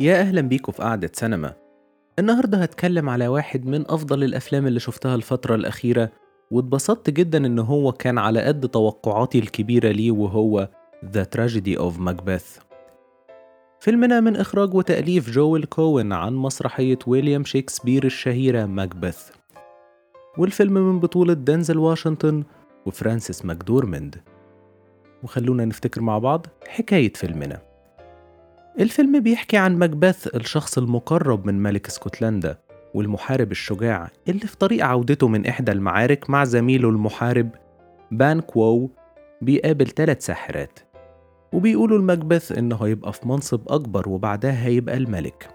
يا أهلا بيكم في قعدة سينما. النهاردة هتكلم على واحد من أفضل الأفلام اللي شفتها الفترة الأخيرة واتبسطت جدا إن هو كان على قد توقعاتي الكبيرة ليه وهو The Tragedy of Macbeth. فيلمنا من إخراج وتأليف جويل كوين عن مسرحية ويليام شكسبير الشهيرة ماكبث. والفيلم من بطولة دينزل واشنطن وفرانسيس ماكدورمند وخلونا نفتكر مع بعض حكاية فيلمنا. الفيلم بيحكي عن ماكبث الشخص المقرب من ملك اسكتلندا والمحارب الشجاع اللي في طريق عودته من إحدى المعارك مع زميله المحارب بان كوو بيقابل ثلاث ساحرات. وبيقولوا لمكبث إنه هيبقى في منصب أكبر وبعدها هيبقى الملك.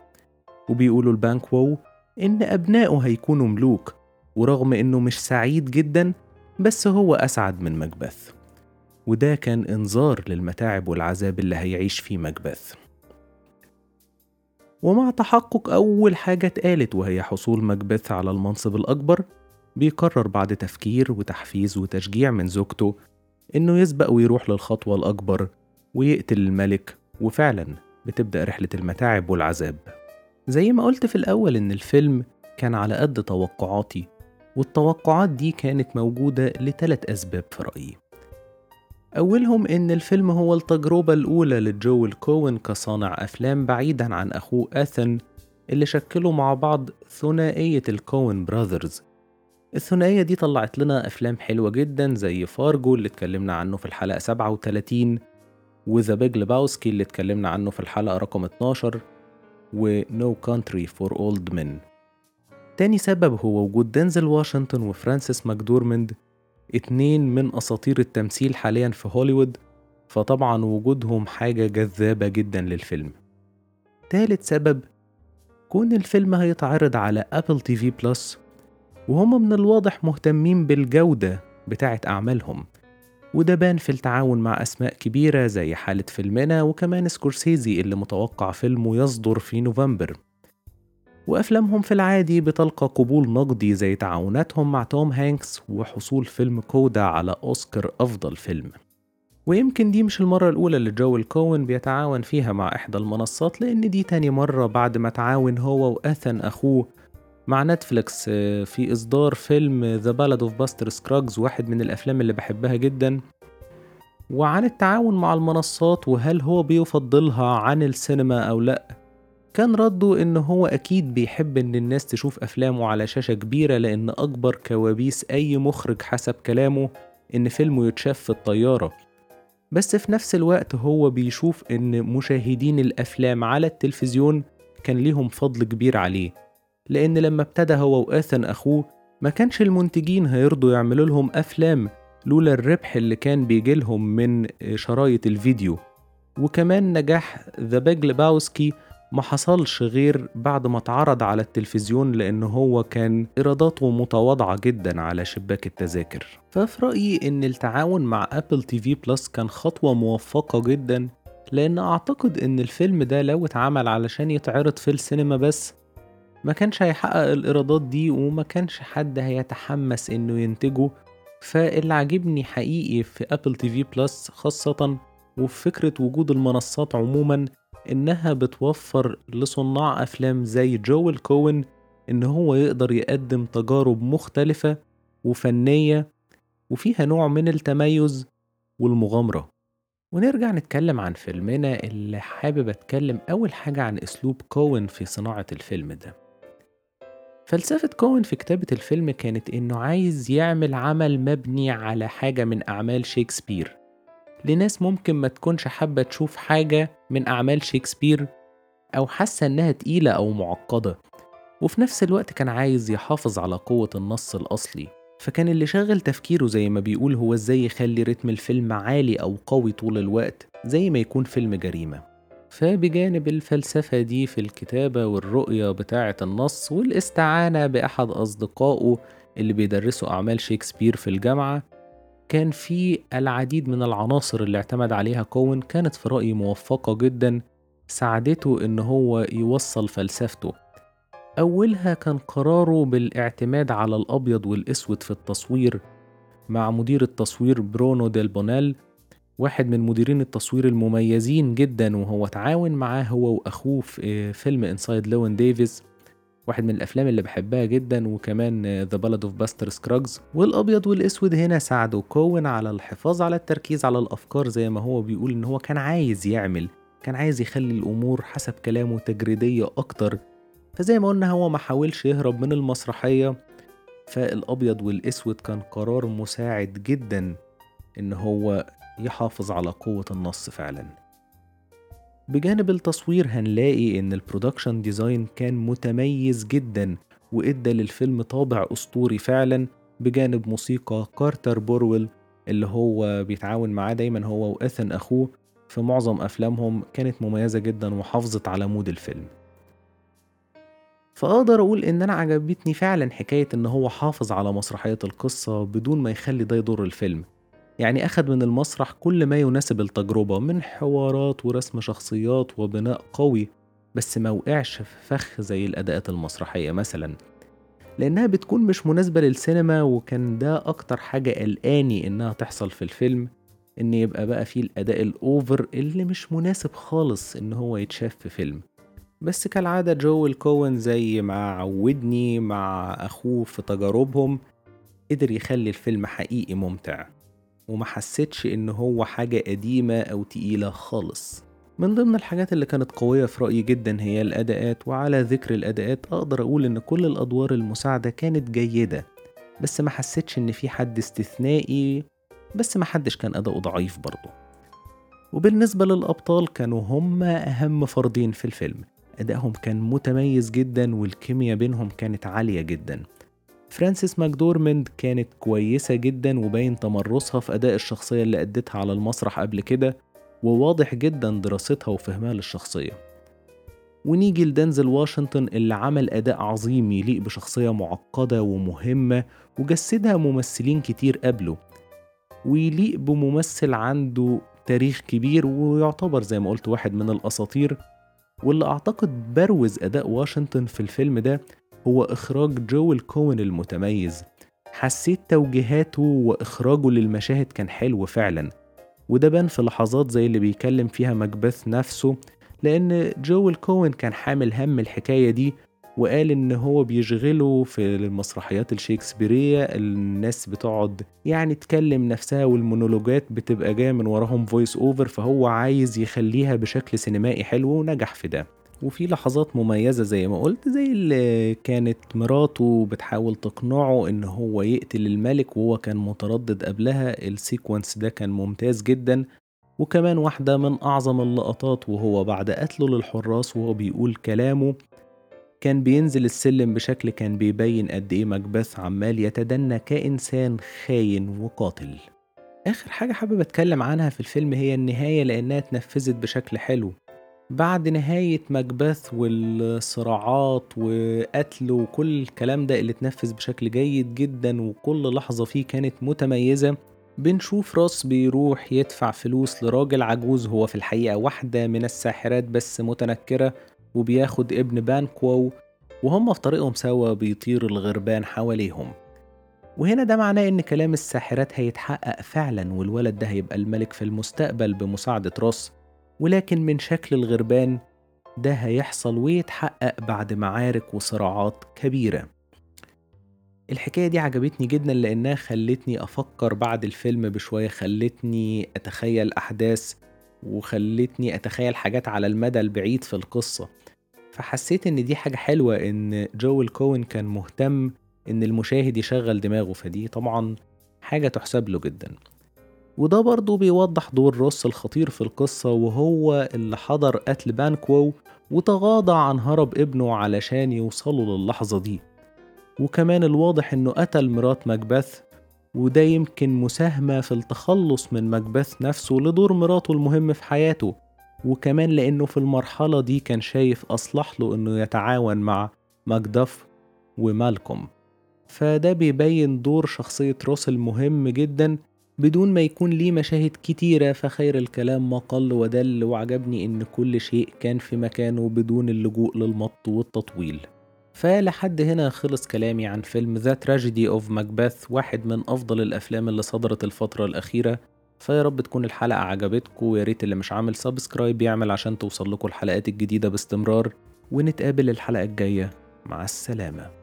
وبيقولوا لبانك وو إن أبنائه هيكونوا ملوك ورغم إنه مش سعيد جدا بس هو أسعد من مكبث وده كان إنذار للمتاعب والعذاب اللي هيعيش فيه مكبث ومع تحقق أول حاجة اتقالت وهي حصول مكبث على المنصب الأكبر بيقرر بعد تفكير وتحفيز وتشجيع من زوجته إنه يسبق ويروح للخطوة الأكبر ويقتل الملك وفعلا بتبدأ رحلة المتاعب والعذاب. زي ما قلت في الأول إن الفيلم كان على قد توقعاتي والتوقعات دي كانت موجودة لثلاث أسباب في رأيي. أولهم إن الفيلم هو التجربة الأولى لجويل كوين كصانع أفلام بعيدا عن أخوه إيثان اللي شكلوا مع بعض ثنائية ال Coen Brothers. الثنائية دي طلعت لنا أفلام حلوة جدا زي فارجو اللي اتكلمنا عنه في الحلقة 37 و The Big Lebowski اللي اتكلمنا عنه في الحلقة رقم 12 و No Country for Old Men. تاني سبب هو وجود دينزل واشنطن وفرانسيس ماكدورمند اتنين من أساطير التمثيل حاليا في هوليوود فطبعا وجودهم حاجة جذابة جدا للفيلم. تالت سبب كون الفيلم هيتعرض على أبل تي في بلس وهم من الواضح مهتمين بالجودة بتاعة أعمالهم. وده بان في التعاون مع أسماء كبيرة زي حالة فيلمنا وكمان سكورسيزي اللي متوقع فيلمه يصدر في نوفمبر. وأفلامهم في العادي بتلقى قبول نقدي زي تعاوناتهم مع توم هانكس وحصول فيلم كودا على أوسكار أفضل فيلم. ويمكن دي مش المرة الأولى اللي جويل كوين بيتعاون فيها مع إحدى المنصات لأن دي تاني مرة بعد ما تعاون هو وإيثان أخوه مع نتفليكس في إصدار فيلم The Ballad of Buster Scruggs واحد من الأفلام اللي بحبها جدا. وعن التعاون مع المنصات وهل هو بيفضلها عن السينما أو لأ؟ كان رده إن هو أكيد بيحب إن الناس تشوف أفلامه على شاشة كبيرة لأن أكبر كوابيس أي مخرج حسب كلامه إن فيلمه يتشاف في الطيارة. بس في نفس الوقت هو بيشوف إن مشاهدين الأفلام على التلفزيون كان ليهم فضل كبير عليه. لأن لما ابتدى هو وآثن أخوه ما كانش المنتجين هيرضوا يعملوا لهم أفلام لولا الربح اللي كان بيجيلهم من شرايط الفيديو. وكمان نجاح The Big Lebowski ما حصلش غير بعد ما اتعرض على التلفزيون لأن هو كان إيراداته متواضعة جدا على شباك التذاكر. ففي رأيي إن التعاون مع أبل تي في بلس كان خطوة موفقة جدا لأن أعتقد إن الفيلم ده لو اتعمل علشان يتعرض في السينما بس ما كانش هيحقق الإيرادات دي وما كانش حد هيتحمس إنه ينتجه. فاللي عاجبني حقيقي في أبل تي في بلس خاصة وفي فكرة وجود المنصات عموما إنها بتوفر لصناع أفلام زي جويل كوين إن هو يقدر يقدم تجارب مختلفة وفنية وفيها نوع من التميز والمغامرة. ونرجع نتكلم عن فيلمنا اللي حابب أتكلم أول حاجة عن أسلوب كوين في صناعة الفيلم ده. فلسفة كوين في كتابة الفيلم كانت إنه عايز يعمل عمل مبني على حاجة من أعمال شكسبير لناس ممكن ما تكونش حابة تشوف حاجة من أعمال شكسبير أو حاسة إنها تقيلة أو معقدة وفي نفس الوقت كان عايز يحافظ على قوة النص الأصلي. فكان اللي شاغل تفكيره زي ما بيقول هو إزاي يخلي رتم الفيلم عالي أو قوي طول الوقت زي ما يكون فيلم جريمة. فبجانب الفلسفة دي في الكتابة والرؤية بتاعة النص والاستعانة بأحد أصدقائه اللي بيدرسوا أعمال شكسبير في الجامعة كان في العديد من العناصر اللي اعتمد عليها كوين كانت في رأيي موفقة جدا ساعدته إن هو يوصل فلسفته. أولها كان قراره بالاعتماد على الأبيض والأسود في التصوير مع مدير التصوير برونو ديلبونيل واحد من مديرين التصوير المميزين جدا وهو تعاون معاه هو وأخوه في فيلم Inside Llewyn Davis واحد من الأفلام اللي بحبها جدا وكمان The Ballad of Buster Scruggs والأبيض والأسود هنا ساعدوا كوين على الحفاظ على التركيز على الأفكار زي ما هو بيقول إن هو كان عايز يعمل كان عايز يخلي الأمور حسب كلامه تجريدية أكتر. فزي ما قلنا هو ما حاولش يهرب من المسرحية فالأبيض والأسود كان قرار مساعد جدا إن هو يحافظ على قوة النص فعلا. بجانب التصوير هنلاقي إن ال production design كان متميز جدا وإدى للفيلم طابع أسطوري فعلا بجانب موسيقى كارتر بورويل اللي هو بيتعاون معاه دايما هو وإثن أخوه في معظم أفلامهم كانت مميزة جدا وحافظت على mood الفيلم. فأقدر أقول إن أنا عجبتني فعلا حكاية إن هو حافظ على مسرحية القصة بدون ما يخلي ده يضر الفيلم. يعني أخد من المسرح كل ما يناسب التجربة من حوارات ورسم شخصيات وبناء قوي بس ما وقعش في فخ زي الأداءات المسرحية مثلا لأنها بتكون مش مناسبة للسينما وكان ده أكتر حاجة قلقاني إنها تحصل في الفيلم إن يبقى بقى فيه الأداء الأوفر اللي مش مناسب خالص إن هو يتشاف في فيلم. بس كالعادة جو الكوين زي ما عودني مع أخوه في تجاربهم قدر يخلي الفيلم حقيقي ممتع. وما حسيتش إن هو حاجة قديمة أو تقيلة خالص. من ضمن الحاجات اللي كانت قوية في رأيي جدا هي الأداءات وعلى ذكر الأداءات أقدر أقول إن كل الأدوار المساعدة كانت جيدة. بس ما حسيتش إن في حد استثنائي بس ما حدش كان أداؤه ضعيف برضه. وبالنسبة للأبطال كانوا هم أهم فردين في الفيلم. أدائهم كان متميز جدا والكيمياء بينهم كانت عالية جدا. فرانسيس ماكدورمند كانت كويسة جدا وباين تمرسها في أداء الشخصية اللي أدتها على المسرح قبل كده وواضح جدا دراستها وفهمها للشخصية. ونيجي لدنزل واشنطن اللي عمل أداء عظيم يليق بشخصية معقدة ومهمة وجسدها ممثلين كتير قبله ويليق بممثل عنده تاريخ كبير ويعتبر زي ما قلت واحد من الأساطير واللي أعتقد بروز أداء واشنطن في الفيلم ده هو إخراج جويل كوين المتميز. حسيت توجيهاته وإخراجه للمشاهد كان حلو فعلا وده بان في لحظات زي اللي بيكلم فيها مكبث نفسه لأن جويل كوين كان حامل هم الحكاية دي وقال إن هو بيشغله في المسرحيات الشيكسبيرية الناس بتقعد يعني تكلم نفسها والمونولوجات بتبقى جاية من وراهم voice over فهو عايز يخليها بشكل سينمائي حلو ونجح في ده. وفي لحظات مميزة زي ما قلت زي اللي كانت مراته بتحاول تقنعه إن هو يقتل الملك وهو كان متردد قبلها. السيكونس ده كان ممتاز جدا. وكمان واحدة من أعظم اللقطات وهو بعد قتله للحراس وهو بيقول كلامه كان بينزل السلم بشكل كان بيبين قد إيه مكبث عمال يتدنى كإنسان خاين وقاتل. آخر حاجة حابب أتكلم عنها في الفيلم هي النهاية لأنها اتنفذت بشكل حلو. بعد نهاية مكبث والصراعات وقتل وكل الكلام ده اللي اتنفذ بشكل جيد جدا وكل لحظة فيه كانت متميزة بنشوف راس بيروح يدفع فلوس لراجل عجوز هو في الحقيقة واحدة من الساحرات بس متنكرة وبياخد ابن بانكوو وهم في طريقهم سوا بيطير الغربان حواليهم. وهنا ده معناه إن كلام الساحرات هيتحقق فعلا والولد ده هيبقى الملك في المستقبل بمساعدة راس. ولكن من شكل الغربان ده هيحصل ويتحقق بعد معارك وصراعات كبيرة. الحكاية دي عجبتني جدا لأنها خلتني أفكر بعد الفيلم بشوية خلتني أتخيل أحداث وخلتني أتخيل حاجات على المدى البعيد في القصة. فحسيت إن دي حاجة حلوة إن جو الكوين كان مهتم إن المشاهد يشغل دماغه فدي طبعا حاجة تحسب له جدا. وده برضه بيوضح دور روس الخطير في القصة وهو اللي حضر قتل بانكوو وتغاضى عن هرب ابنه علشان يوصلوا للحظة دي. وكمان الواضح إنه قتل مرات مكبث وده يمكن مساهمة في التخلص من مكبث نفسه لدور مراته المهم في حياته وكمان لأنه في المرحلة دي كان شايف أصلح له إنه يتعاون مع ماكدف ومالكوم. فده بيبين دور شخصية روس المهم جدا بدون ما يكون ليه مشاهد كتيرة فخير الكلام ما قل ودل وعجبني إن كل شيء كان في مكانه بدون اللجوء للمط والتطويل. فلحد هنا خلص كلامي عن فيلم The Tragedy of Macbeth واحد من أفضل الأفلام اللي صدرت الفترة الأخيرة. فيا رب تكون الحلقة عجبتكم ويا ريت اللي مش عامل subscribe يعمل عشان توصل لكم الحلقات الجديدة باستمرار. ونتقابل الحلقة الجاية. مع السلامة.